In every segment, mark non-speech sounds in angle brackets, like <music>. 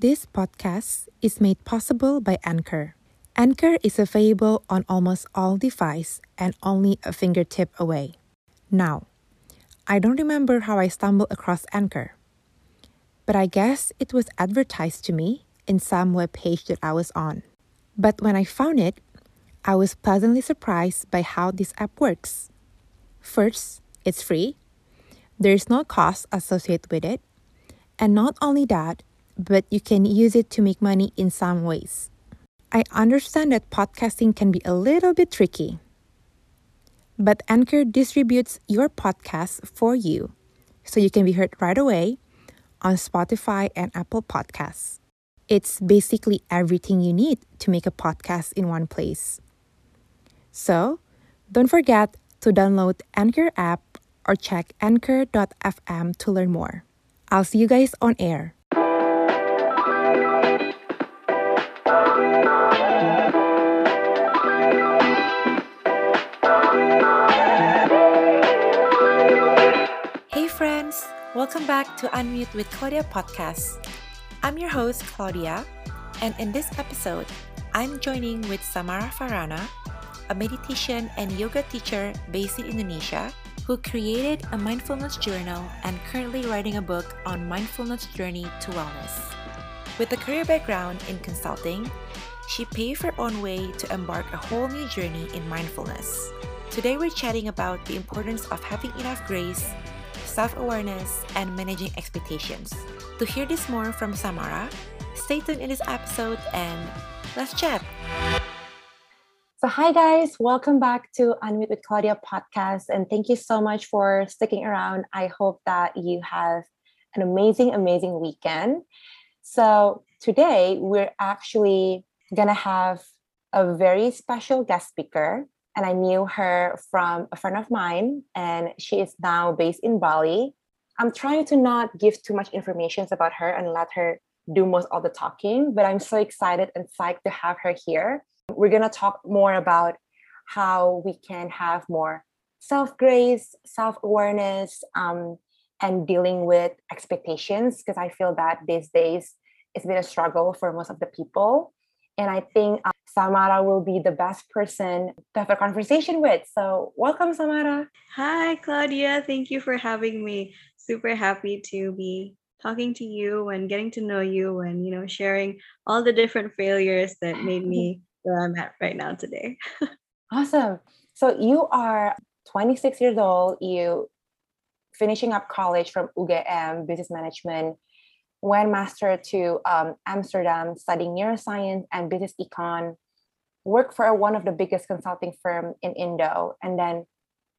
This podcast is made possible by Anchor. Anchor is available on almost all devices and only a fingertip away. Now, I don't remember how I stumbled across Anchor, but I guess it was advertised to me in some web page that I was on. But when I found it, I was pleasantly surprised by how this app works. First, it's free. There's no cost associated with it. And not only that, but you can use it to make money in some ways. I understand that podcasting can be a little bit tricky. But Anchor distributes your podcast for you so you can be heard right away on Spotify and Apple Podcasts. It's basically everything you need to make a podcast in one place. So, don't forget to download Anchor app or check anchor.fm to learn more. I'll see you guys on air. Welcome back to Unmute with Claudia podcast. I'm your host Claudia, and in this episode, I'm joining with Samara Farana, a meditation and yoga teacher based in Indonesia who created a mindfulness journal and currently writing a book on mindfulness journey to wellness. With a career background in consulting, she paved her own way to embark a whole new journey in mindfulness. Today we're chatting about the importance of having enough grace, self-awareness, and managing expectations. To hear this more from Samara, stay tuned in this episode and let's chat. So, hi guys, welcome back to Unmute with Claudia podcast, and thank you so much for sticking around. I hope that you have an amazing, amazing weekend. So, today we're actually gonna have a very special guest speaker, and I knew her from a friend of mine, and she is now based in Bali. I'm trying to not give too much information about her and let her do most of the talking, but I'm so excited and psyched to have her here. We're going to talk more about how we can have more self grace, self awareness, um, and dealing with expectations, because I feel that these days it's been a struggle for most of the people. And I think Samara will be the best person to have a conversation with. So, welcome, Samara. Hi, Claudia. Thank you for having me. Super happy to be talking to you and getting to know you and you know sharing all the different failures that made me <laughs> where I'm at right now today. <laughs> awesome. So you are 26 years old. You finishing up college from UGM Business Management went master to um, Amsterdam studying neuroscience and business econ, worked for one of the biggest consulting firm in Indo. And then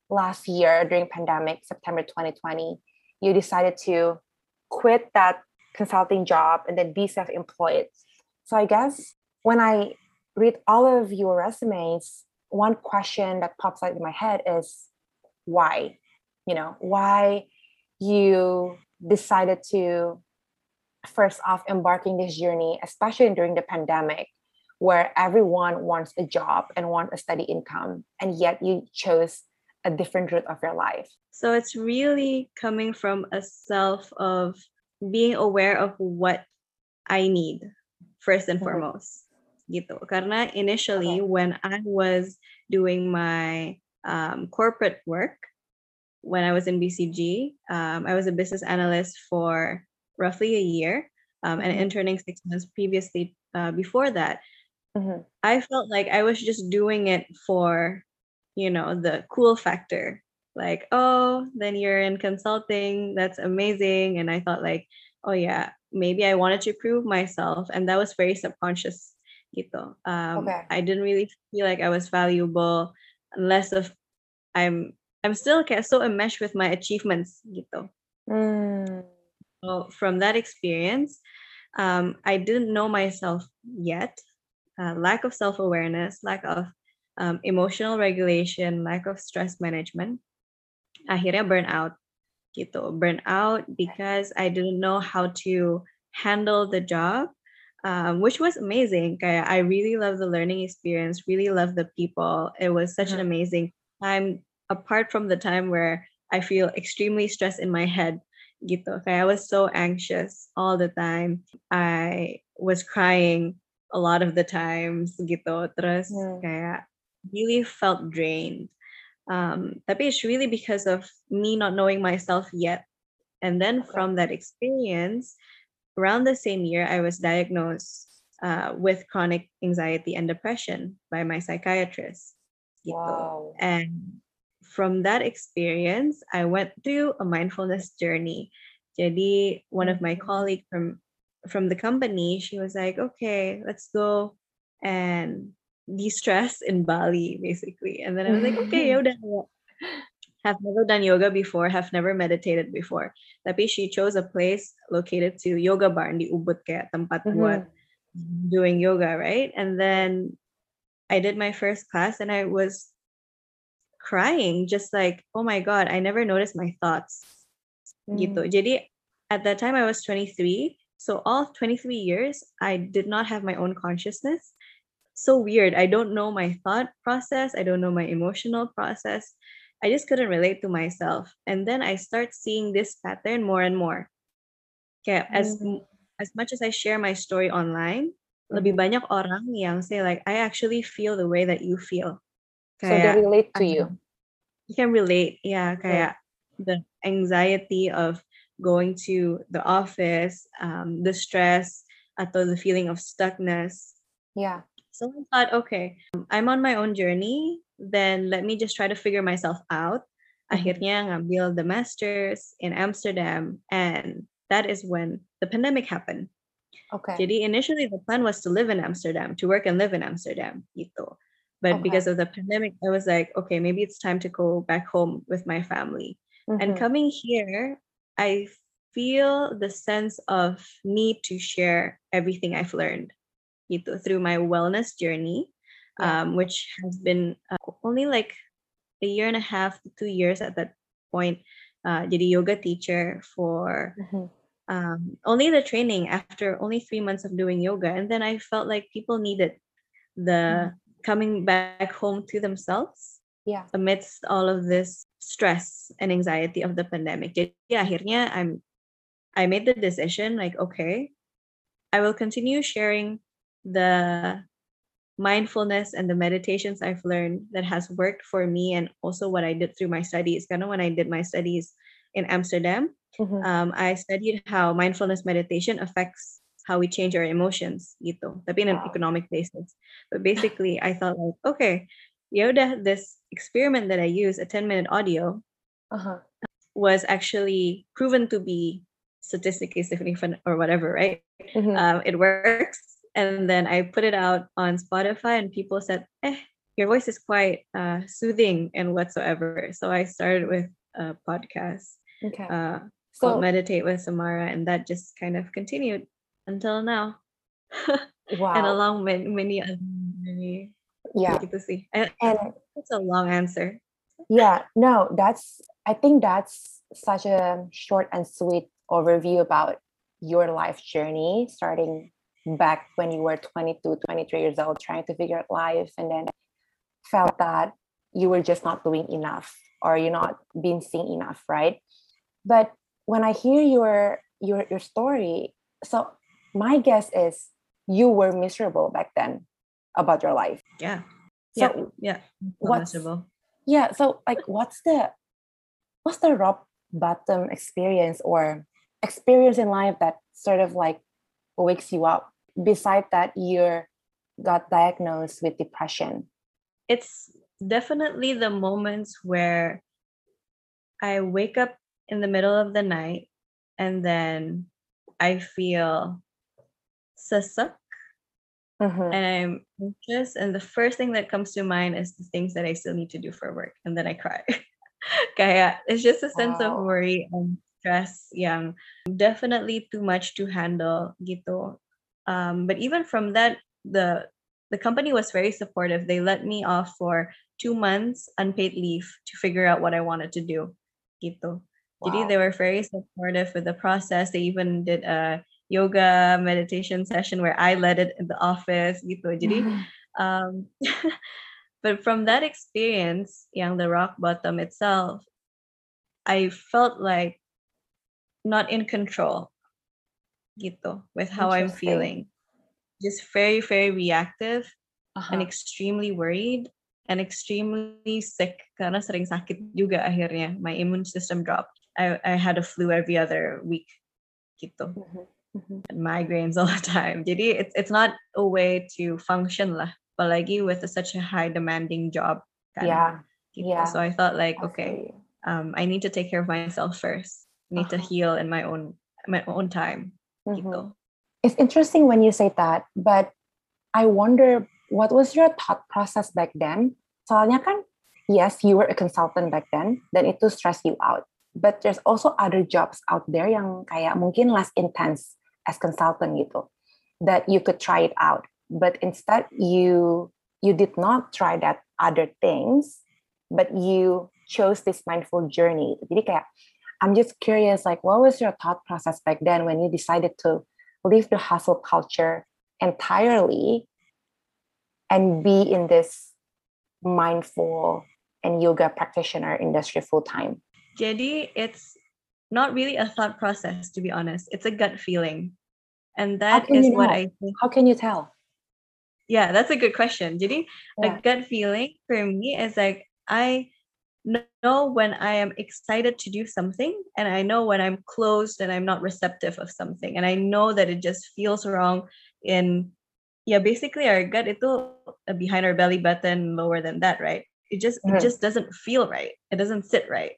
last year during pandemic, September 2020, you decided to quit that consulting job and then be self-employed. So I guess when I read all of your resumes, one question that pops out in my head is why? You know, why you decided to first off embarking this journey, especially during the pandemic, where everyone wants a job and wants a steady income, and yet you chose a different route of your life. So it's really coming from a self of being aware of what I need first and mm-hmm. foremost. Gitu. Karena initially okay. when I was doing my um, corporate work, when I was in BCG, um, I was a business analyst for roughly a year um, and mm-hmm. interning six months previously uh, before that mm-hmm. i felt like i was just doing it for you know the cool factor like oh then you're in consulting that's amazing and i thought like oh yeah maybe i wanted to prove myself and that was very subconscious gitu. Um, okay. i didn't really feel like i was valuable unless of i'm i'm still so enmeshed with my achievements gitu. Mm. So from that experience, um, I didn't know myself yet. Uh, lack of self awareness, lack of um, emotional regulation, lack of stress management. Akhirnya burnout gitu. Burnout because I didn't know how to handle the job, um, which was amazing. I really love the learning experience, really love the people. It was such mm-hmm. an amazing time, apart from the time where I feel extremely stressed in my head gitu. Kaya I was so anxious all the time. I was crying a lot of the times gitu. Terus Hmm. kayak really felt drained. Um, tapi it's really because of me not knowing myself yet. And then from that experience, around the same year, I was diagnosed uh, with chronic anxiety and depression by my psychiatrist. Gitu. Wow. And from that experience, I went through a mindfulness journey. Jadi, one of my Mhm. colleagues from from the company, she was like, "Okay, let's go and de-stress in Bali, basically." And then I was like, "Okay, ya udah." Have never done yoga before, have never meditated before. Tapi she chose a place located to yoga barn di Ubud kayak tempat buat Mhm. doing yoga, right? And then I did my first class and I was crying, just like, oh my God, I never noticed my thoughts. Gitu. Mm. Jadi at that time I was 23. So all 23 years, I did not have my own consciousness. So weird. I don't know my thought process. I don't know my emotional process. I just couldn't relate to myself. And then I start seeing this pattern more and more. Kayak as Mm. as much as I share my story online, lebih Mhm. banyak orang yang say like I actually feel the way that you feel. So they relate to you. you can relate, yeah, kayak the anxiety of going to the office, um, the stress, atau the feeling of stuckness. Yeah. So I thought, okay, I'm on my own journey. Then let me just try to figure myself out. Akhirnya ngambil the masters in Amsterdam, and that is when the pandemic happened. Okay. Jadi initially the plan was to live in Amsterdam, to work and live in Amsterdam, gitu. But Okay. because of the pandemic, I was like, okay, maybe it's time to go back home with my family. And Mhm. coming here, I feel the sense of need to share everything I've learned gitu, through my wellness journey, Yeah. um, which has been uh, only like a year and a half to two years at that point. Uh, jadi yoga teacher for Mhm. um, only the training after only three months of doing yoga. And then I felt like people needed the coming back home to themselves Yeah. amidst all of this stress and anxiety of the pandemic. Jadi akhirnya I'm I made the decision like okay, I will continue sharing the mindfulness and the meditations I've learned that has worked for me and also what I did through my studies. Kind of when I did my studies in Amsterdam, Mhm. um, I studied how mindfulness meditation affects how we change our emotions gitu. Tapi in an economic basis. But basically, I thought like, okay, yaudah, this experiment that I use, a 10 minute audio, Uh-huh. was actually proven to be statistically significant or whatever, right? Mhm. Um, it works. And then I put it out on Spotify, and people said, eh, your voice is quite uh, soothing and whatsoever. So I started with a podcast Okay. uh, So called Meditate with Samara, and that just kind of continued until now. <laughs> wow. and along with many other many Yeah. to see. And And it's a long answer. yeah, no, that's I think that's such a short and sweet overview about your life journey starting back when you were 22, 23 years old trying to figure out life and then felt that you were just not doing enough or you're not being seen enough, right? But when I hear your your your story, so my guess is you were miserable back then about your life. Yeah. So yeah. what's- Possible. yeah so like what's the what's the rock bottom experience or experience in life that sort of like wakes you up beside that you got diagnosed with depression It's definitely the moments where I wake up in the middle of the night and then I feel sesak Mhm. and I'm anxious. And the first thing that comes to mind is the things that I still need to do for work. And then I cry. <laughs> Kaya it's just a sense of worry and stress yang definitely too much to handle gitu. Um, but even from that, the the company was very supportive. They let me off for two months unpaid leave to figure out what I wanted to do. Gitu. Jadi Wow. they were very supportive with the process. They even did a yoga meditation session where I led it in the office gitu. Jadi Mhm. um <laughs> but from that experience, yang the rock bottom itself, I felt like not in control gitu with how I'm feeling. Just very, very reactive Uh-huh. and extremely worried and extremely sick karena sering sakit juga akhirnya. My immune system dropped. I, I had a flu every other week gitu. Mhm, mhm. Migraines <laughs> all the time. Jadi it's it's not a way to function lah. Apalagi with such a high demanding job. kan, Yeah. gitu. yeah. So I thought like, okay, um, I need to take care of myself first. I need to Uh-huh. heal in my own my own time. Mhm. Gitu. It's interesting when you say that, but I wonder what was your thought process back then? Soalnya kan, yes, you were a consultant back then, dan itu stress you out. But there's also other jobs out there yang kayak mungkin less intense as consultant gitu, that you could try it out. But instead, you you did not try that other things, but you chose this mindful journey. Jadi kayak, I'm just curious, like, what was your thought process back then when you decided to leave the hustle culture entirely and be in this mindful and yoga practitioner industry full time? Jadi it's not really a thought process, to be honest. It's a gut feeling. And that is is what know? I think. How can you tell? Yeah, that's a good question. Jadi Yeah. a gut feeling for me is like I know when I am excited to do something and I know when I'm closed and I'm not receptive of something. And I know that it just feels wrong in yeah, basically our gut itu behind our belly button, lower than that, right? It just Mhm. it just doesn't feel right. It doesn't sit right.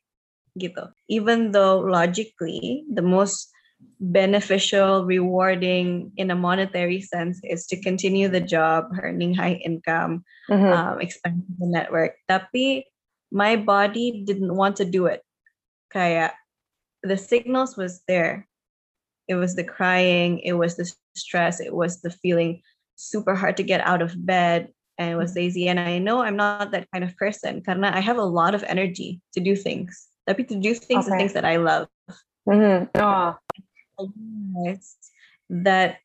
Gitu. Even though logically the most beneficial, rewarding in a monetary sense is to continue the job, earning high income, Mhm. um, expanding the network. Tapi my body didn't want to do it. Kaya the signals was there. It was the crying, it was the stress, it was the feeling super hard to get out of bed and it was lazy. And I know I'm not that kind of person karena I have a lot of energy to do things. Tapi to do things Okay. is things that I love. Mhm. Oh, I realized that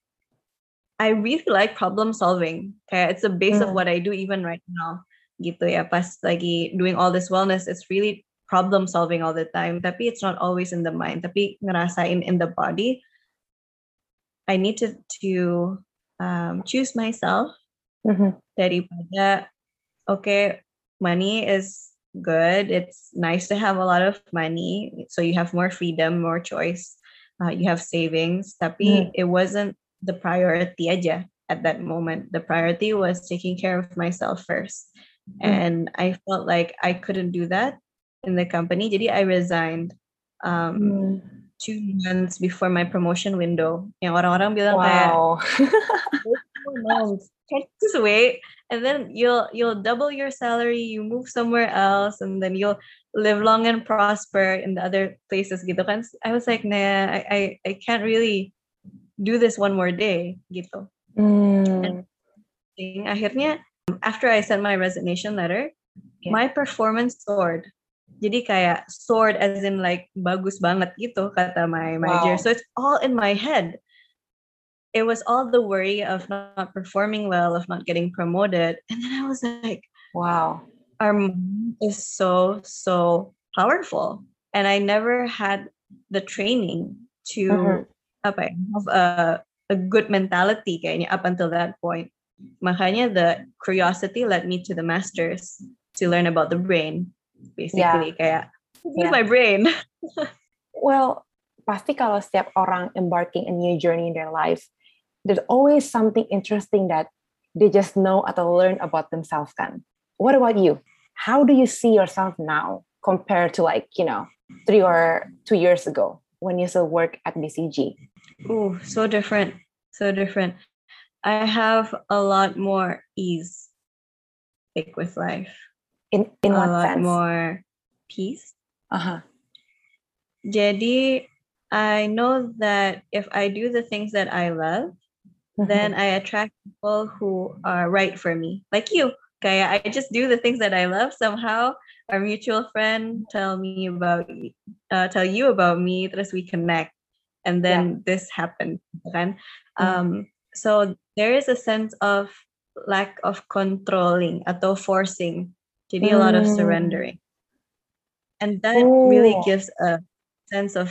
I really like problem solving. Kayak it's the base of Mm. what I do even right now. Gitu ya. Pas lagi doing all this wellness, it's really problem solving all the time. Tapi it's not always in the mind. Tapi ngerasain in the body. I need to to um, choose myself Mhm. daripada okay, money is good. It's nice to have a lot of money, so you have more freedom, more choice. Uh, you have savings, tapi it wasn't the priority aja at that moment. The priority was taking care of myself first, Mm. and I felt like I couldn't do that in the company. Jadi I resigned. Um, Mm. two months before my promotion window. Yang orang-orang bilang kayak Wow. <laughs> four months. Just wait, and then you'll you'll double your salary. You move somewhere else, and then you'll live long and prosper in the other places. Gitu kan? I was like, nah, I I, I can't really do this one more day. Gitu. Mm. Akhirnya, after I sent my resignation letter, Yeah. my performance soared. Jadi kayak soared as in like bagus banget gitu kata my manager. Wow. So it's all in my head. It was all the worry of not performing well, of not getting promoted. And then I was like, Wow. Our mind is so, so powerful. And I never had the training to Mhm. apa have a, a good mentality kayaknya up until that point. Makanya the curiosity led me to the masters to learn about the brain. Basically kayak use Yeah. my brain. <laughs> Well, pasti kalau setiap orang embarking a new journey in their life, there's always something interesting that they just know atau learn about themselves kan. What about you? How do you see yourself now compared to like, you know, three or two years ago when you still work at BCG? oh so different. So different. I have a lot more ease like with life. In in a what lot sense? more peace. Uh-huh. Jadi I know that if I do the things that I love, then I attract people who are right for me. Like you. Kaya I just do the things that I love. Somehow our mutual friend tell me about uh, tell you about me, terus we connect. And then this happened. Kan? Um, so there is a sense of lack of controlling atau forcing. Jadi a lot of Mm. surrendering. And that really Oh. gives a sense of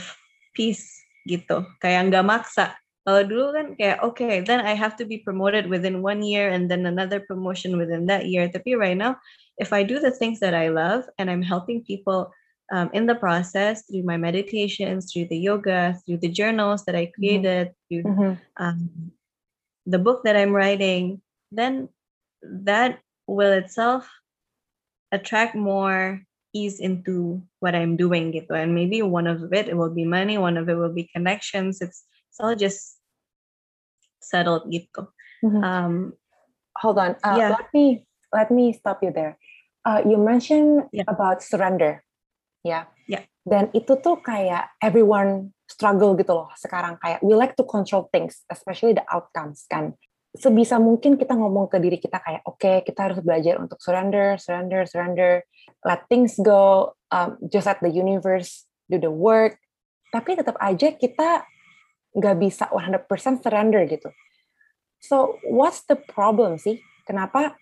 peace gitu. Kayak nggak maksa. Kalau dulu kan kayak okay, then I have to be promoted within one year and then another promotion within that year. Tapi right now, if I do the things that I love and I'm helping people um, in the process through my meditations, through the yoga, through the journals that I created, through Mhm. um, the book that I'm writing, then that will itself attract more ease into what I'm doing gitu. And maybe one of it, it will be money, one of it will be connections. It's, it's all just settled gitu. Mhm. Um, hold on uh, Yeah. let me let me stop you there uh, you mentioned Yeah. about surrender ya Yeah. dan itu tuh kayak everyone struggle gitu loh sekarang kayak we like to control things especially the outcomes kan sebisa mungkin kita ngomong ke diri kita kayak oke kita harus belajar untuk surrender surrender surrender let things go um, just let the universe do the work tapi tetap aja kita nggak bisa 100% surrender gitu So what's the problem sih? Kenapa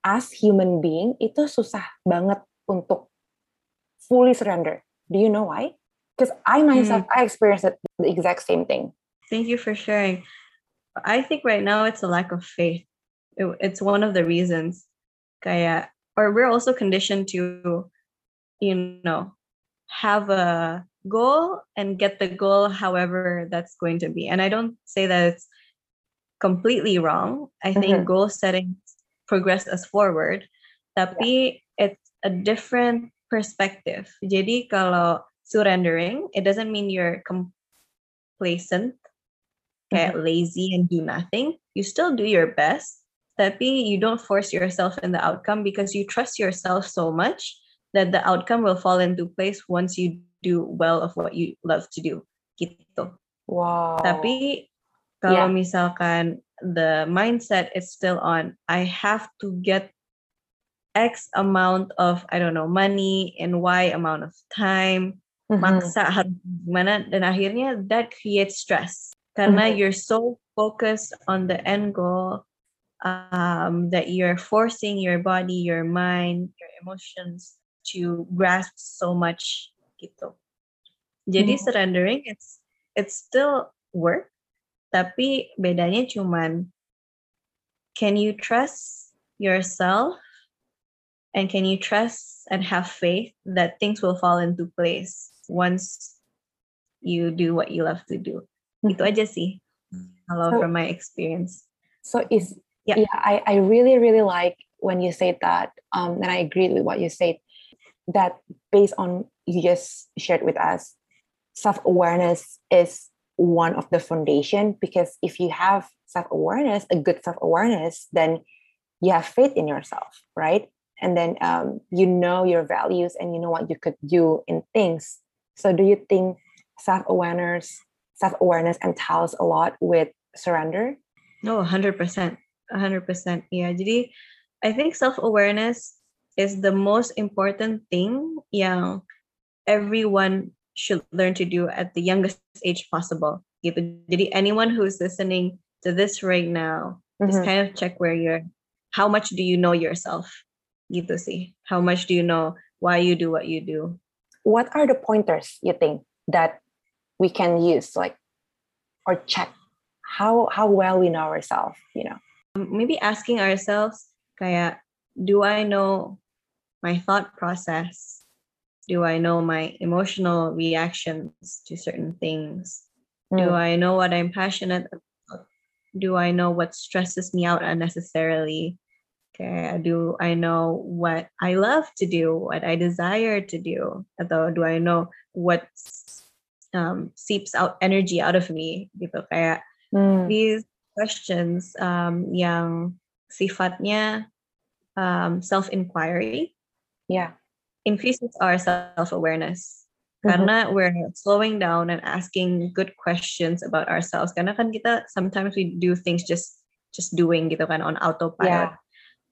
as human being itu susah banget untuk fully surrender? Do you know why? Because I myself I experienced it, the exact same thing. Thank you for sharing. I think right now it's a lack of faith. It- it's one of the reasons. Kaya, or we're also conditioned to, you know, have a goal and get the goal however that's going to be. And I don't say that it's completely wrong. I think Mhm. goal setting progress us forward. Tapi it's a different perspective. Jadi kalau surrendering, it doesn't mean you're complacent, kayak lazy and do nothing. You still do your best, tapi you don't force yourself in the outcome because you trust yourself so much that the outcome will fall into place once you do well of what you love to do. Gitu. Wow. Tapi kalau Yeah. misalkan the mindset is still on, I have to get X amount of I don't know money in Y amount of time Mhm. maksa harus gimana dan akhirnya that creates stress karena Mhm. you're so focused on the end goal um, that you're forcing your body, your mind, your emotions to grasp so much gitu. Jadi Mhm. surrendering it's it's still work tapi bedanya cuman can you trust yourself and can you trust and have faith that things will fall into place once you do what you love to do itu aja sih kalau So- from my experience So is Yeah. yeah, I, I really, really like when you say that. Um, and I agree with what you said. That based on you just shared with us, self-awareness is one of the foundation because if you have self-awareness, a good self-awareness, then you have faith in yourself, right? And then um, you know your values and you know what you could do in things. So do you think self-awareness, self-awareness entails a lot with surrender? no 100% 100% yeah jadi I think self-awareness is the most important thing yang everyone should learn to do at the youngest age possible gitu. Jadi anyone who's listening to this right now just Mhm. kind of check where you're. How much do you know yourself? Gitu sih. How much do you know why you do what you do? What are the pointers you think that we can use like or check? How how well we know ourselves you know? Maybe asking ourselves kaya do I know my thought process? Do I know my emotional reactions to certain things? Do Mm. I know what I'm passionate about? Do I know what stresses me out unnecessarily? Okay do I know what I love to do what I desire to do? Atau do I know what um, seeps out energy out of me? Gitu kayak Mm. these questions um, yang sifatnya um, self-inquiry. Yeah. Increases our self-awareness. Mhm. karena we're slowing down and asking good questions about ourselves. Karena kan kita sometimes we do things just just doing gitu kan on autopilot.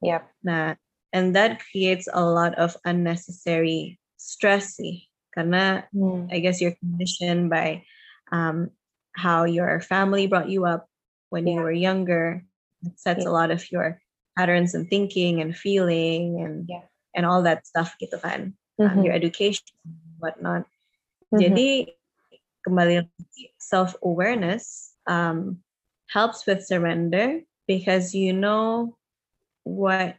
Yeah. Yep. Nah and that creates a lot of unnecessary stress sih. Karena Mm. I guess you're conditioned by um, how your family brought you up when you were younger. It sets a lot of your patterns and thinking and feeling and Yeah. and all that stuff gitu kan. Um, Mhm. your education, whatnot. Mhm. Jadi kembali self-awareness um, helps with surrender because you know what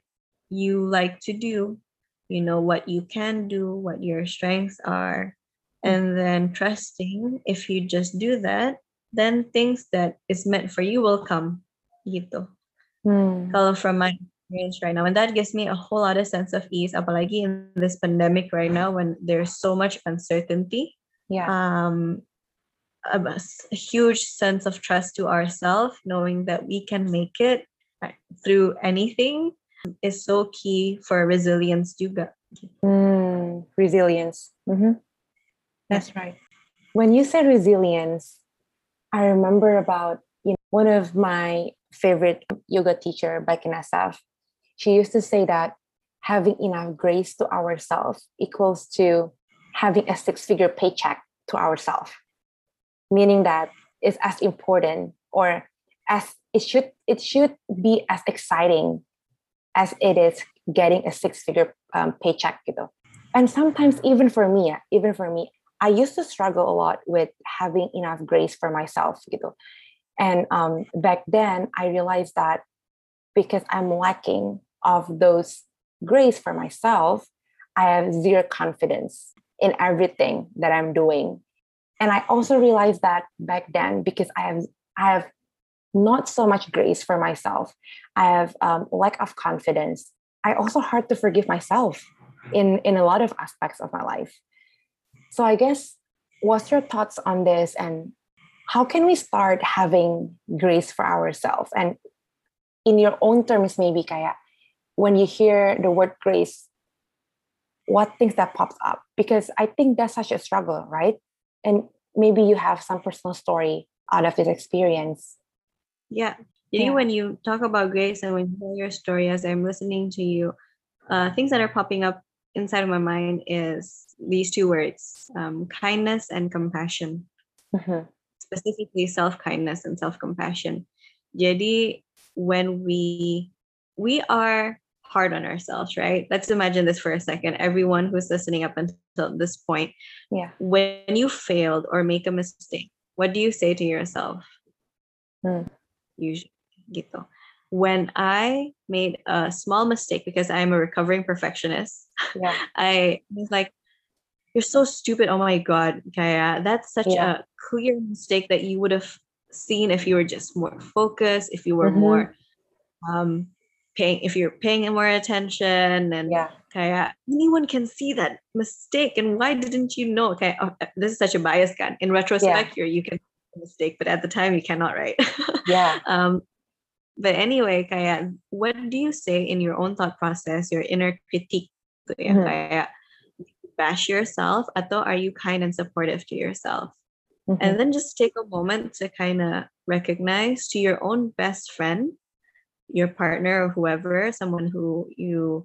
you like to do, you know what you can do, what your strengths are, and then trusting if you just do that, then things that is meant for you will come. Gitu. Hmm. Kalau from my experience right now, and that gives me a whole lot of sense of ease, apalagi in this pandemic right now when there's so much uncertainty. Yeah. Um, a, a huge sense of trust to ourselves, knowing that we can make it through anything is so key for resilience juga. Mm, resilience. Mhm. That's right. When you say resilience, I remember about you know, one of my favorite yoga teacher back in SF. She used to say that having enough grace to ourselves equals to having a six-figure paycheck to ourselves, meaning that it's as important or as it should it should be as exciting as it is getting a six-figure um, paycheck gitu. And sometimes even for me, even for me, I used to struggle a lot with having enough grace for myself gitu. And um, back then, I realized that because I'm lacking of those grace for myself, I have zero confidence in everything that I'm doing. And I also realized that back then because I have I have not so much grace for myself. I have um, lack of confidence. I also hard to forgive myself in in a lot of aspects of my life. So I guess what's your thoughts on this and how can we start having grace for ourselves and in your own terms maybe kaya when you hear the word grace what things that pops up because i think that's such a struggle right and maybe you have some personal story out of this experience Yeah. You Yeah. when you talk about grace and when you hear your story as I'm listening to you, uh, things that are popping up inside of my mind is these two words, um, kindness and compassion. Mhm. Specifically self-kindness and self-compassion. Jadi when we we are hard on ourselves, right? Let's imagine this for a second. Everyone who's listening up until this point, yeah when you failed or make a mistake, what do you say to yourself? Hmm. Usually, gitu. When I made a small mistake because I'm a recovering perfectionist, yeah <laughs> I was like, "You're so stupid! Oh my god, Kaya, that's such Yeah. a clear mistake that you would have seen if you were just more focused, if you were Mhm. more um paying, if you're paying more attention, and yeah Kaya, anyone can see that mistake, and why didn't you know? Okay, oh, uh, this is such a bias gun. In retrospect, you're, you can make a mistake, but at the time you cannot, right? <laughs> yeah um, but anyway, Kaya, what do you say in your own thought process, your inner critique? ya, Mhm. Kaya, bash yourself, atau are you kind and supportive to yourself? Mhm. And then just take a moment to kind of recognize to your own best friend, your partner or whoever, someone who you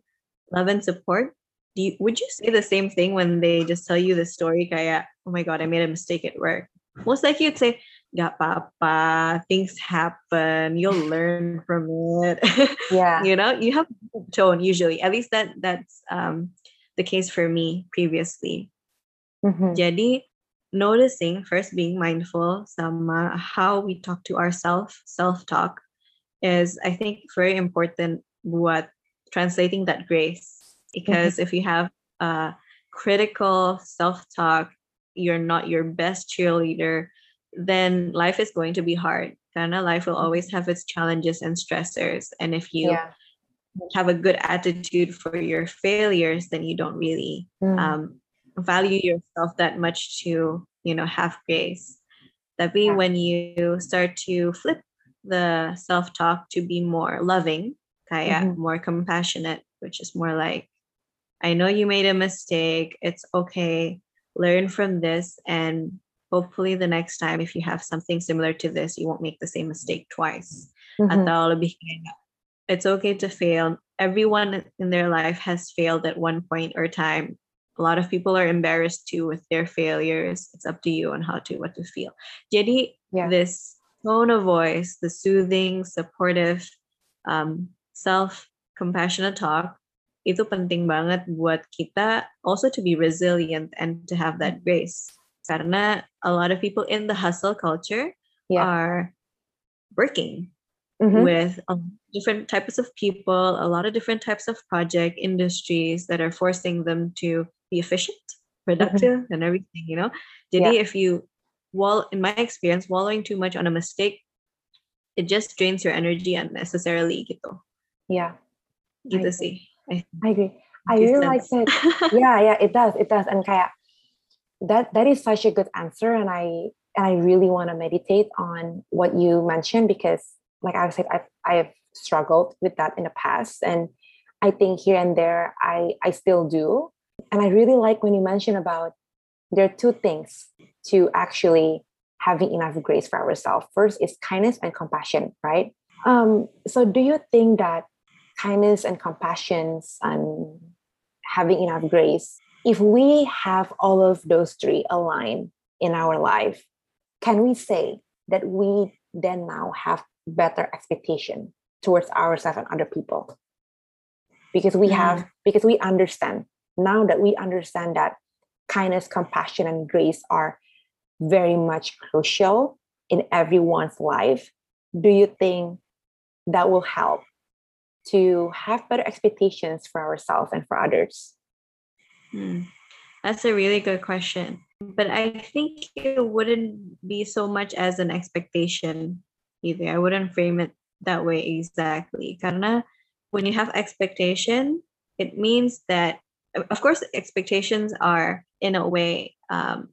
love and support. Do you, would you say the same thing when they just tell you the story, kaya, oh my god, I made a mistake at work? Most likely you'd say, Gak apa things happen, you'll learn from it. <laughs> yeah you know, you have tone usually. At least that that's um the case for me previously. Mhm. Jadi noticing first being mindful sama how we talk to ourselves, self-talk is I think very important buat translating that grace. Because if you have uh critical self-talk, you're not your best cheerleader, then life is going to be hard. Karena life will always have its challenges and stressors. And if you yeah have a good attitude for your failures, then you don't really Mm. um, value yourself that much to you know have grace. Tapi Yeah. when you start to flip the self-talk to be more loving, kaya Mhm. more compassionate, which is more like, I know you made a mistake. It's okay. Learn from this, and hopefully the next time, if you have something similar to this, you won't make the same mistake twice. Mhm. Atau lebih kayak, it's okay to fail. Everyone in their life has failed at one point or time. A lot of people are embarrassed too with their failures. It's up to you on how to what to feel. Jadi Yeah. this tone of voice, the soothing, supportive, um, self-compassionate talk, itu penting banget buat kita also to be resilient and to have that grace. Karena a lot of people in the hustle culture Yeah. are working Mhm. with a different types of people, a lot of different types of project industries that are forcing them to be efficient, productive, and everything. You know, Jadi, if you wall, in my experience, wallowing too much on a mistake, it just drains your energy unnecessarily. Gitu, Yeah. gitu I sih. I I agree. I really like it. <laughs> yeah, yeah, it does. It does. And kayak that that is such a good answer. And I and I really want to meditate on what you mentioned because like I said, I've I've struggled with that in the past. And I think here and there I I still do. And I really like when you mentioned about there are two things to actually having enough grace for ourselves. First is kindness and compassion, right? Um, so do you think that kindness and compassion and having enough grace, if we have all of those three aligned in our life, can we say that we then now have better expectation towards ourselves and other people? Because we have, because we understand now that we understand that kindness, compassion, and grace are very much crucial in everyone's life. Do you think that will help to have better expectations for ourselves and for others? Hmm. That's a really good question. But I think it wouldn't be so much as an expectation either. I wouldn't frame it that way exactly. Karena when you have expectation, it means that, of course, expectations are in a way um,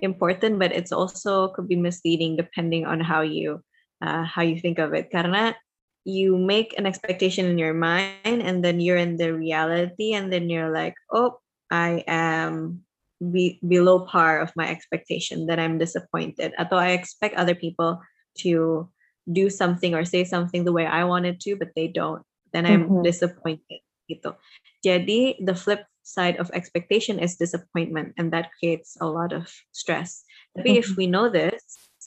important, but it's also could be misleading depending on how you uh, how you think of it. Karena you make an expectation in your mind, and then you're in the reality, and then you're like, oh, I am be, below par of my expectation, then I'm disappointed. Although I expect other people to do something or say something the way I wanted to, but they don't, then I'm Mhm. disappointed. Gitu. Jadi the flip side of expectation is disappointment, and that creates a lot of stress. Tapi if Mhm. we know this,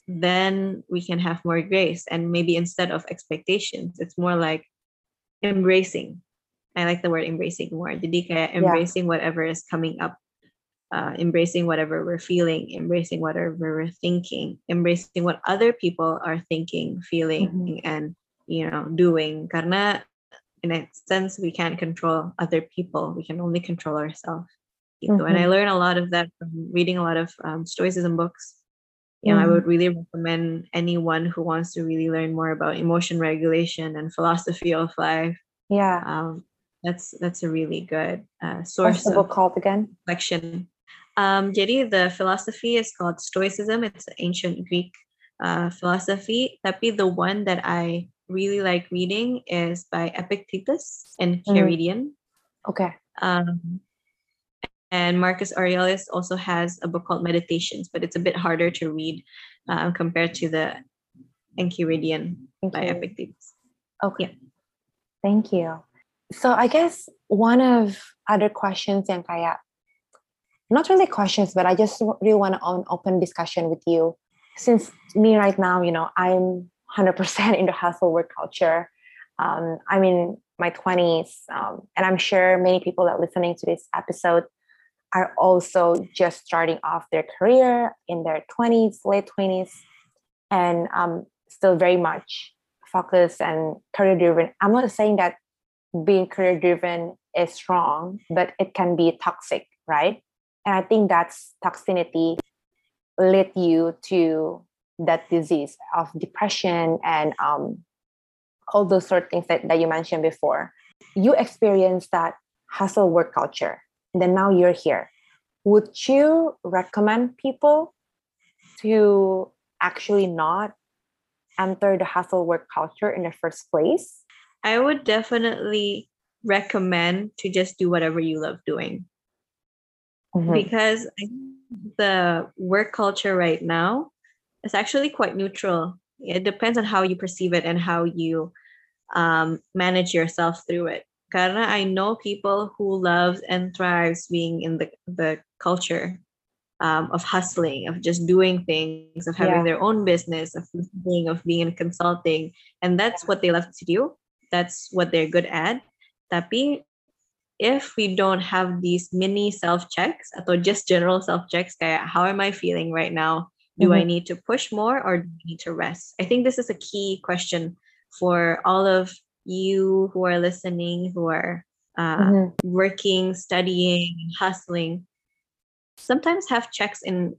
then we can have more grace, and maybe instead of expectations, it's more like embracing. I like the word embracing more. Jadi kayak embracing whatever is coming up, uh, embracing whatever we're feeling, embracing whatever we're thinking, embracing what other people are thinking, feeling, Mhm. and you know doing. Karena in a sense, we can't control other people. We can only control ourselves. Gitu. And I learned a lot of that from reading a lot of um, Stoicism books. You know, I Mhm. would really recommend anyone who wants to really learn more about emotion regulation and philosophy of life Yeah. um, that's that's a really good uh, What's source the book of called again? reflection. Um, jadi the philosophy is called Stoicism. It's an ancient Greek uh, philosophy. Tapi the one that I really like reading is by Epictetus and Mhm. Enchiridion. Okay. Um, and Marcus Aurelius also has a book called Meditations, but it's a bit harder to read um, compared to the Enchiridion by. Epictetus. Okay. Thank you. So I guess one of other questions yang kayak not really questions, but I just really want to an open discussion with you. Since me right now, you know, I'm 100% in the hustle work culture. Um, I'm in my 20s, um, and I'm sure many people that are listening to this episode are also just starting off their career in their 20s, late 20s, and um, still very much focused and career driven. I'm not saying that being career driven is wrong, but it can be toxic, right? And I think that's toxicity led you to that disease of depression and um, all those sort of things that, that you mentioned before. You experienced that hustle work culture, and then now you're here. Would you recommend people to actually not enter the hustle work culture in the first place? I would definitely recommend to just do whatever you love doing Mhm. because the work culture right now is actually quite neutral. It depends on how you perceive it and how you um, manage yourself through it. Karena I know people who loves and thrives being in the, the culture um, of hustling, of just doing things, of having Yeah. their own business, of being of being in consulting, and that's what they love to do. That's what they're good at. Tapi if we don't have these mini self checks or just general self checks, how am I feeling right now? Do I Mhm. need to push more or do I need to rest? I think this is a key question for all of you who are listening, who are uh, Mhm. working, studying, hustling. Sometimes have checks in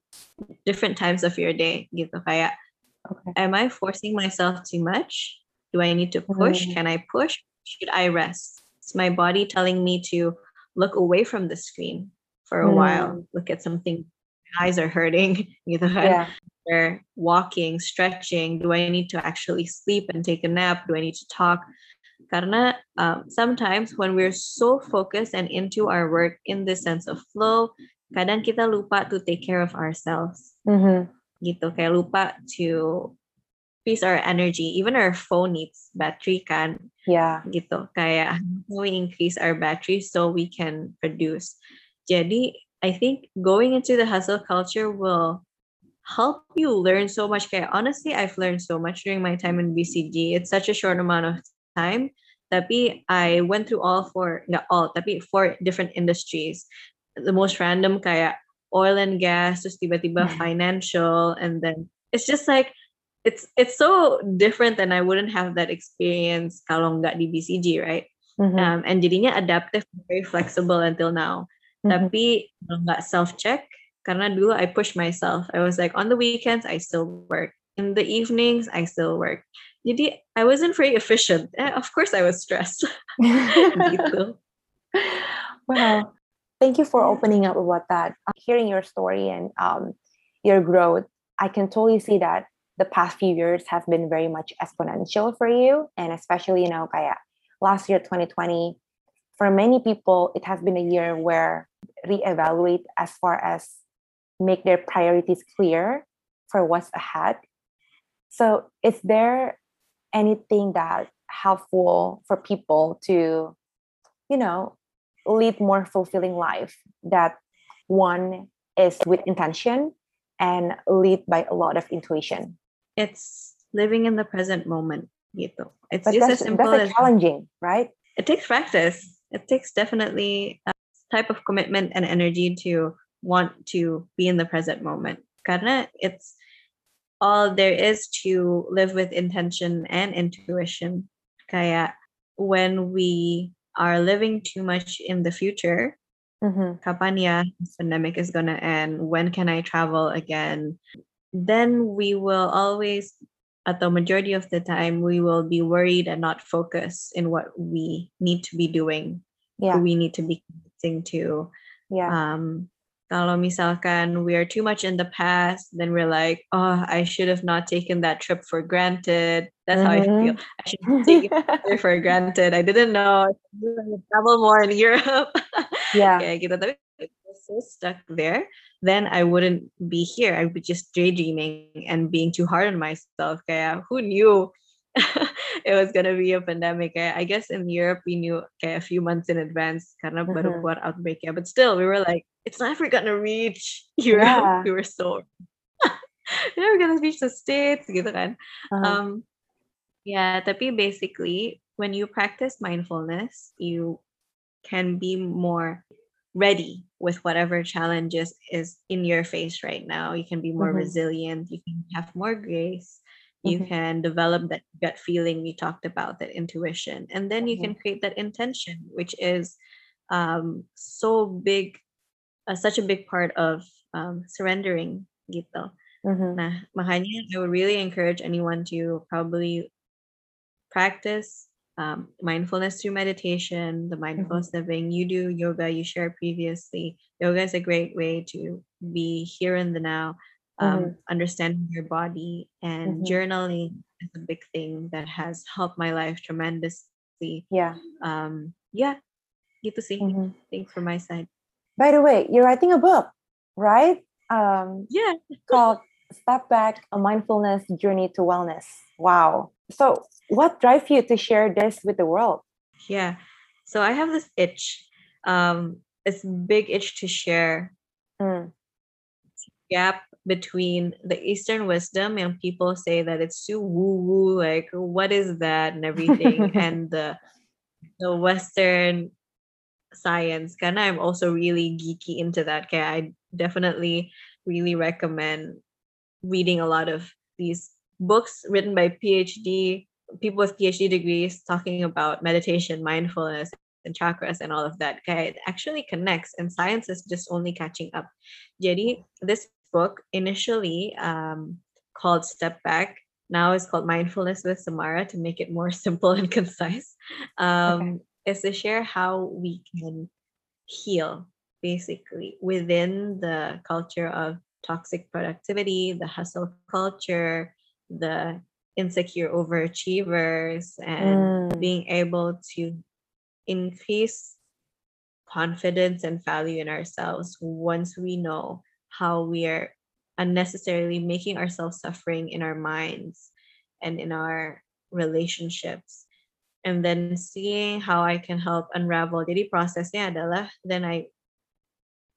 different times of your day. Gitu. Kayak, Okay. am I forcing myself too much? Do I need to push? Mm. Can I push? Should I rest? Is my body telling me to look away from the screen for a while? Look at something. My eyes are hurting. <laughs> Gitu kan? Yeah. Or walking, stretching. Do I need to actually sleep and take a nap? Do I need to talk? Karena um, sometimes when we're so focused and into our work in this sense of flow, kadang kita lupa to take care of ourselves Mhm. gitu kayak lupa to increase our energy. Even our phone needs battery kan Yeah. gitu. Kayak we increase our battery so we can produce. Jadi I think going into the hustle culture will help you learn so much. Kayak honestly I've learned so much during my time in BCG it's such a short amount of time. Tapi I went through all four not all tapi four different industries. The most random kayak oil and gas terus tiba-tiba financial and then it's just like it's it's so different and I wouldn't have that experience kalau nggak di BCG right Mhm. um, and jadinya adaptive very flexible until now Mhm. tapi kalau nggak self check karena dulu I push myself I was like on the weekends I still work in the evenings I still work jadi I wasn't very efficient Eh, of course I was stressed <laughs> gitu wow. Thank you for opening up about that. Hearing your story and um, your growth, I can totally see that the past few years have been very much exponential for you. And especially, you know, kaya last year, 2020, for many people, it has been a year where reevaluate as far as make their priorities clear for what's ahead. So, is there anything that helpful for people to, you know, lead more fulfilling life that one is with intention and lead by a lot of intuition? It's living in the present moment gitu it's But just that's, as simple that's as challenging, right? it takes practice. It takes definitely a type of commitment and energy to want to be in the present moment. Karena it's all there is to live with intention and intuition. Kaya when we are living too much in the future, Mhm. kapan ya this pandemic is gonna end? When can I travel again? Then we will always, at the majority of the time, we will be worried and not focused in what we need to be doing, Yeah, who we need to be connecting to. yeah, Um, kalau misalkan we are too much in the past, then we're like, oh, I should have not taken that trip for granted. That's how I feel. I should have taken it <laughs> for granted. I didn't know. I travel more in Europe. <laughs> yeah, Kayak gitu. Tapi if I was so stuck there, then I wouldn't be here. I would be just daydreaming and being too hard on myself. Kayak who knew <laughs> it was gonna be a pandemic? Kayak, I guess in Europe we knew kayak a few months in advance karena baru Mhm. keluar outbreak ya. But still, we were like, it's never gonna reach <laughs> Europe. Yeah. We were so <laughs> we're never gonna reach the states gitu kan. uh-huh, Um, yeah, tapi basically, when you practice mindfulness, you can be more ready with whatever challenges is in your face right now. You can be more Mhm. resilient. You can have more grace. You Mhm. can develop that gut feeling we talked about, that intuition, and then you Mhm. can create that intention, which is um, so big, uh, such a big part of um, surrendering. Gitu. mhm, Nah, makanya I would really encourage anyone to probably practice um, mindfulness through meditation, the mindfulness living. You do yoga, you shared previously. Yoga is a great way to be here in the now, um, understanding your body, and Mhm. journaling is a big thing that has helped my life tremendously. yeah. Um, yeah, gitu sih. mhm. Thanks from my side. By the way, you're writing a book, right? Um, Yeah. called Step Back: A Mindfulness Journey to Wellness. Wow. So, what drives you to share this with the world? Yeah. So I have this itch, um, this big itch to share Mm, gap between the Eastern wisdom and people say that it's too woo woo, like what is that and everything, <laughs> and the the Western science. Kana I'm also really geeky into that. Okay, I definitely really recommend reading a lot of these books written by PhD people with PhD degrees talking about meditation, mindfulness, and chakras and all of that. Okay, it actually connects, and science is just only catching up. Jadi, this book initially um, called Step Back. Now is called Mindfulness with Samara to make it more <laughs> simple and concise. Um, okay. Is to share how we can heal basically within the culture of toxic productivity, the hustle culture, the insecure overachievers, and Mm. being able to increase confidence and value in ourselves once we know how we are unnecessarily making ourselves suffering in our minds and in our relationships and then seeing how I can help unravel jadi prosesnya adalah then I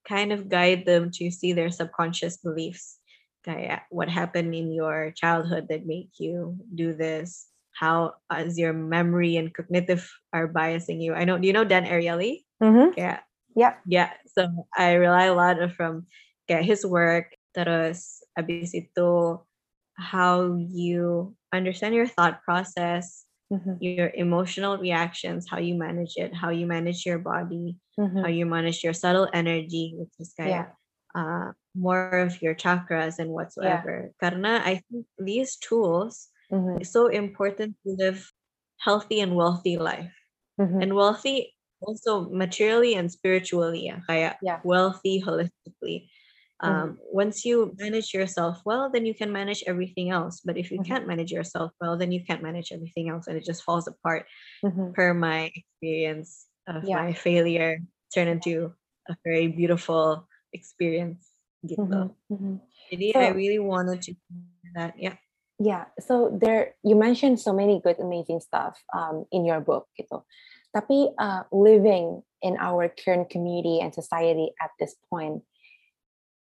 kind of guide them to see their subconscious beliefs kayak what happened in your childhood that make you do this how as your memory and cognitive are biasing you I know do you know Dan Ariely Mm-hmm. yeah Yeah. yeah so I rely a lot from kayak his work terus abis itu how you understand your thought process Mm-hmm. your emotional reactions how you manage it how you manage your body how Mm-hmm. you manage your subtle energy which is Yeah. kayak uh, more of your chakras and whatsoever karena I think these tools Mm-hmm. is so important to live healthy and wealthy life Mm-hmm. and wealthy also materially and spiritually yeah, kayak Yeah. wealthy holistically um, once you manage yourself well then you can manage everything else but if you Mhm. can't manage yourself well then you can't manage everything else and it just falls apart Mm-hmm. per my experience of Yeah. my failure turn into a very beautiful experience gitu. Mm-hmm. Mm-hmm. jadi I really wanted to do that yeah Yeah, so there you mentioned so many good, amazing stuff um, in your book, gitu. Tapi uh, living in our current community and society at this point,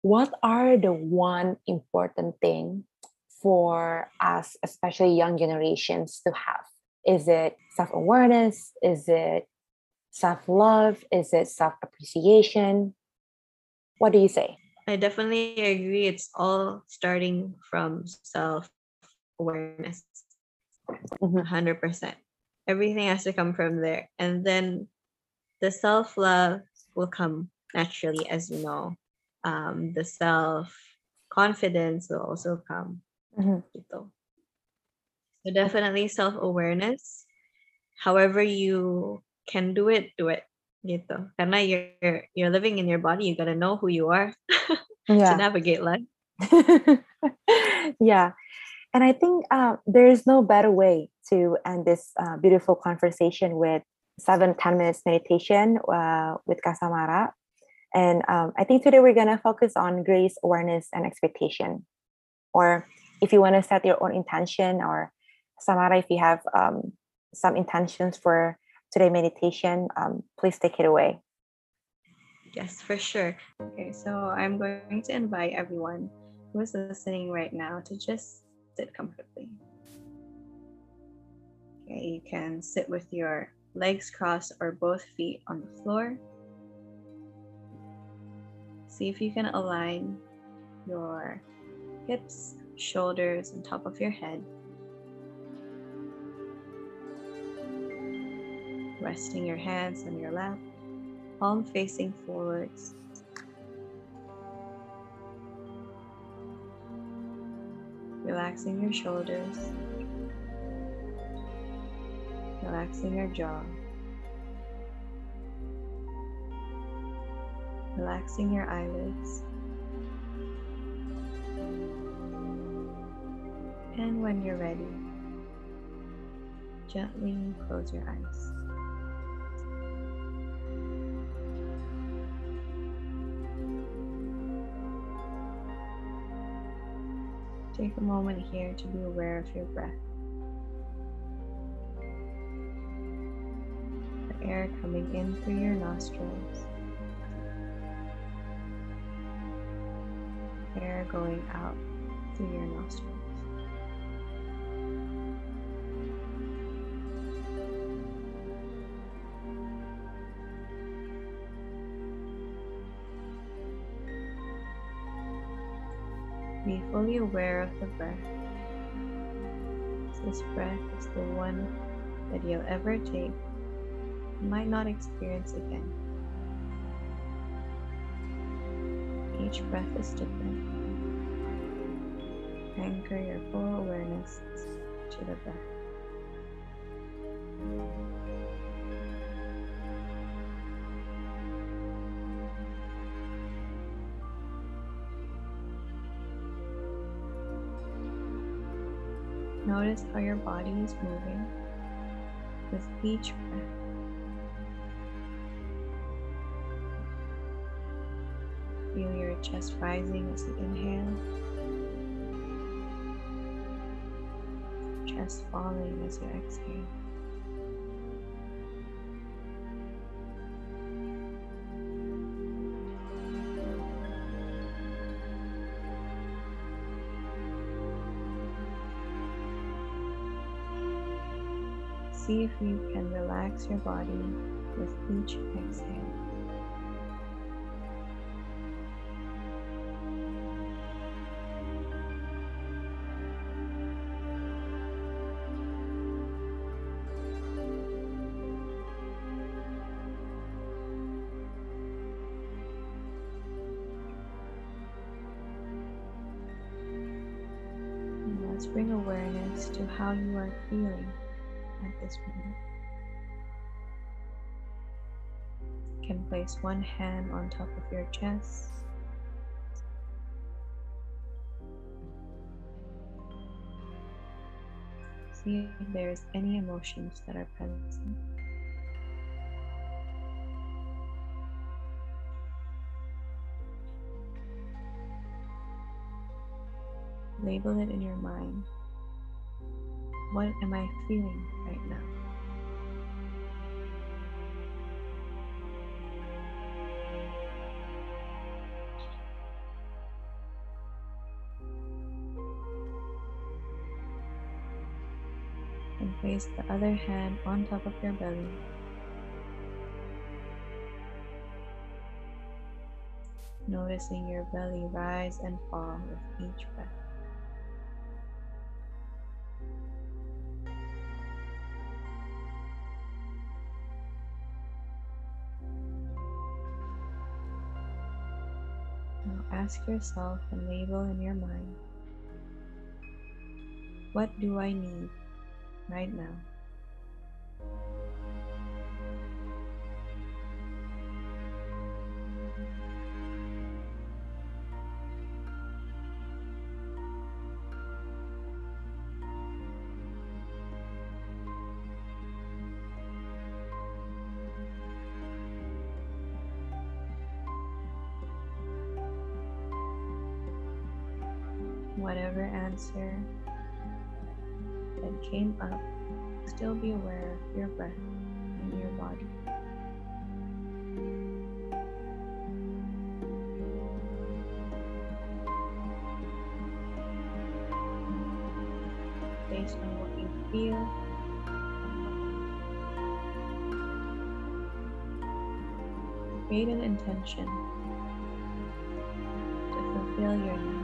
what are the one important thing for us, especially young generations, to have? Is it self awareness? Is it self love? Is it self appreciation? What do you say? I definitely agree. It's all starting from self awareness Mhm. 100% everything has to come from there. And then the self love will come naturally as you know. Um, the self confidence will also come. Mhm. so definitely self awareness however you can do it do it gitu karena you're you're living in your body you gotta know who you are <laughs> to navigate life <laughs> yeah. And I think uh, there is no better way to end this uh, beautiful conversation with seven ten minutes meditation uh, with Kasamara. And um, I think today we're going to focus on grace, awareness, and expectation. Or if you want to set your own intention, or Samara, if you have um, some intentions for today meditation, um, please take it away. Yes, for sure. Okay, so I'm going to invite everyone who is listening right now to just sit comfortably. Okay, you can sit with your legs crossed or both feet on the floor. See if you can align your hips, shoulders, and top of your head. Resting your hands on your lap palm facing forwards. Relaxing your shoulders. Relaxing your jaw. Relaxing your eyelids. And when you're ready, gently close your eyes. A moment here to be aware of your breath. The air coming in through your nostrils, air going out through your nostrils. Fully aware of the breath. This breath is the one that you'll ever take and might not experience again. Each breath is different. Anchor your full awareness to the breath. Notice how your body is moving with each breath. Feel your chest rising as you inhale, chest falling as you exhale. See if you can relax your body with each exhale. Let's bring awareness to how you are feeling this can place one hand on top of your chest. See if there's any emotions that are present. Label it in your mind. What am I feeling right now? And place the other hand on top of your belly. Noticing your belly rise and fall with each breath. Ask yourself and label in your mind what do I need right now? Answer. That came up, still be aware of your breath and your body. Based on what you feel, create an intention to fulfill your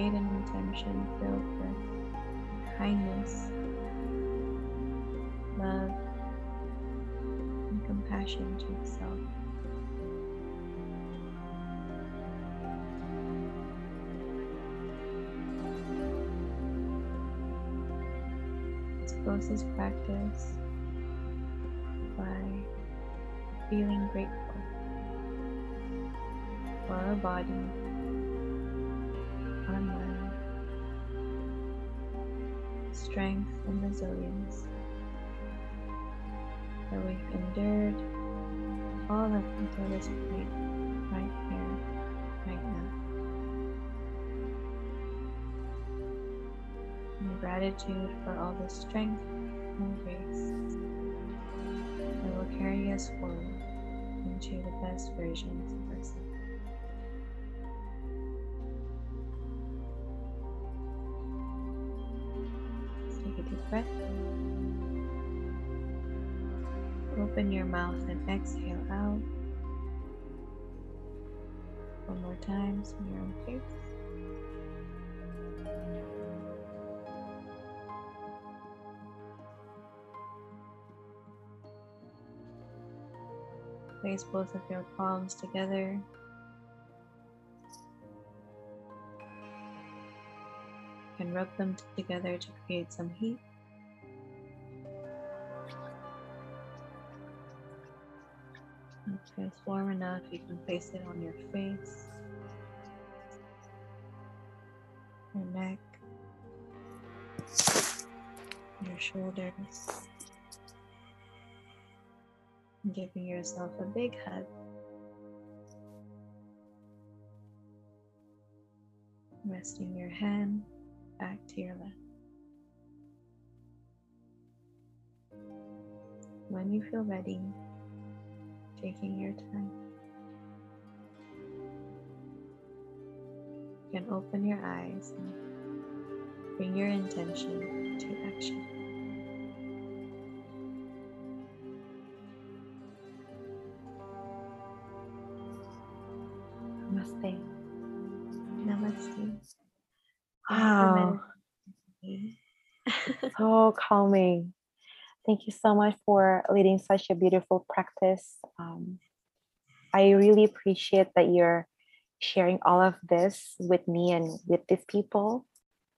Create an intention filled with kindness, love, and compassion to yourself. Close this practice by feeling grateful for our body, resilience that we've endured all up until this point, right here, right now. And gratitude for all the strength and grace that will carry us forward into the best versions of ourselves. Breath. Open your mouth and exhale out. One more time from your own pace. Place both of your palms together. Rub them together to create some heat. If it's warm enough, you can place it on your face, your neck, your shoulders. Giving yourself a big hug. Resting your hand back to your left. When you feel ready, taking your time, you can open your eyes and bring your intention to action. Calming. Thank you so much for leading such a beautiful practice. Um, I really appreciate that you're sharing all of this with me and with these people.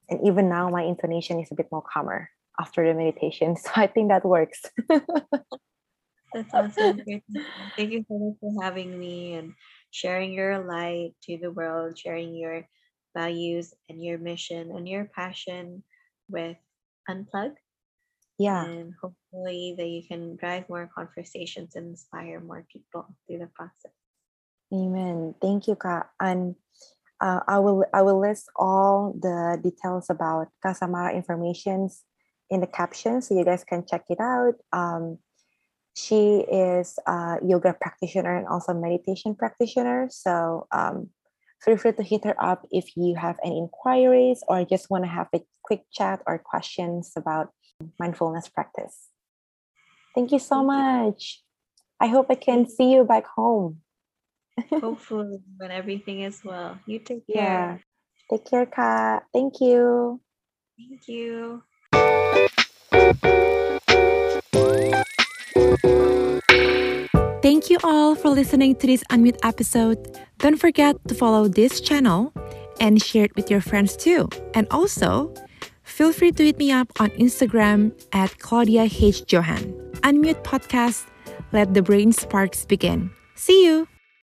And even now, my intonation is a bit more calmer after the meditation. <laughs> So I think that works. That's awesome. Thank you so much for having me and sharing your light to the world, sharing your values and your mission and your passion with Unplug. Yeah. And hopefully that you can drive more conversations and inspire more people through the process. Amen. Thank you, Ka. And uh, I will I will list all the details about Kasamara informations in the caption so you guys can check it out. Um, she is a yoga practitioner and also meditation practitioner. So um, feel free to hit her up if you have any inquiries or just want to have a quick chat or questions about mindfulness practice. Thank you so Thank you. much. I hope I can see you back home. <laughs> Hopefully when everything is well. You take care. Yeah. care. Take care, Ka. Thank you. Thank you. Thank you all for listening to this Unmute episode. Don't forget to follow this channel and share it with your friends too. And also, feel free to hit me up on Instagram at Claudia H. Johan. Unmute Podcast. Let the brain sparks begin. See you.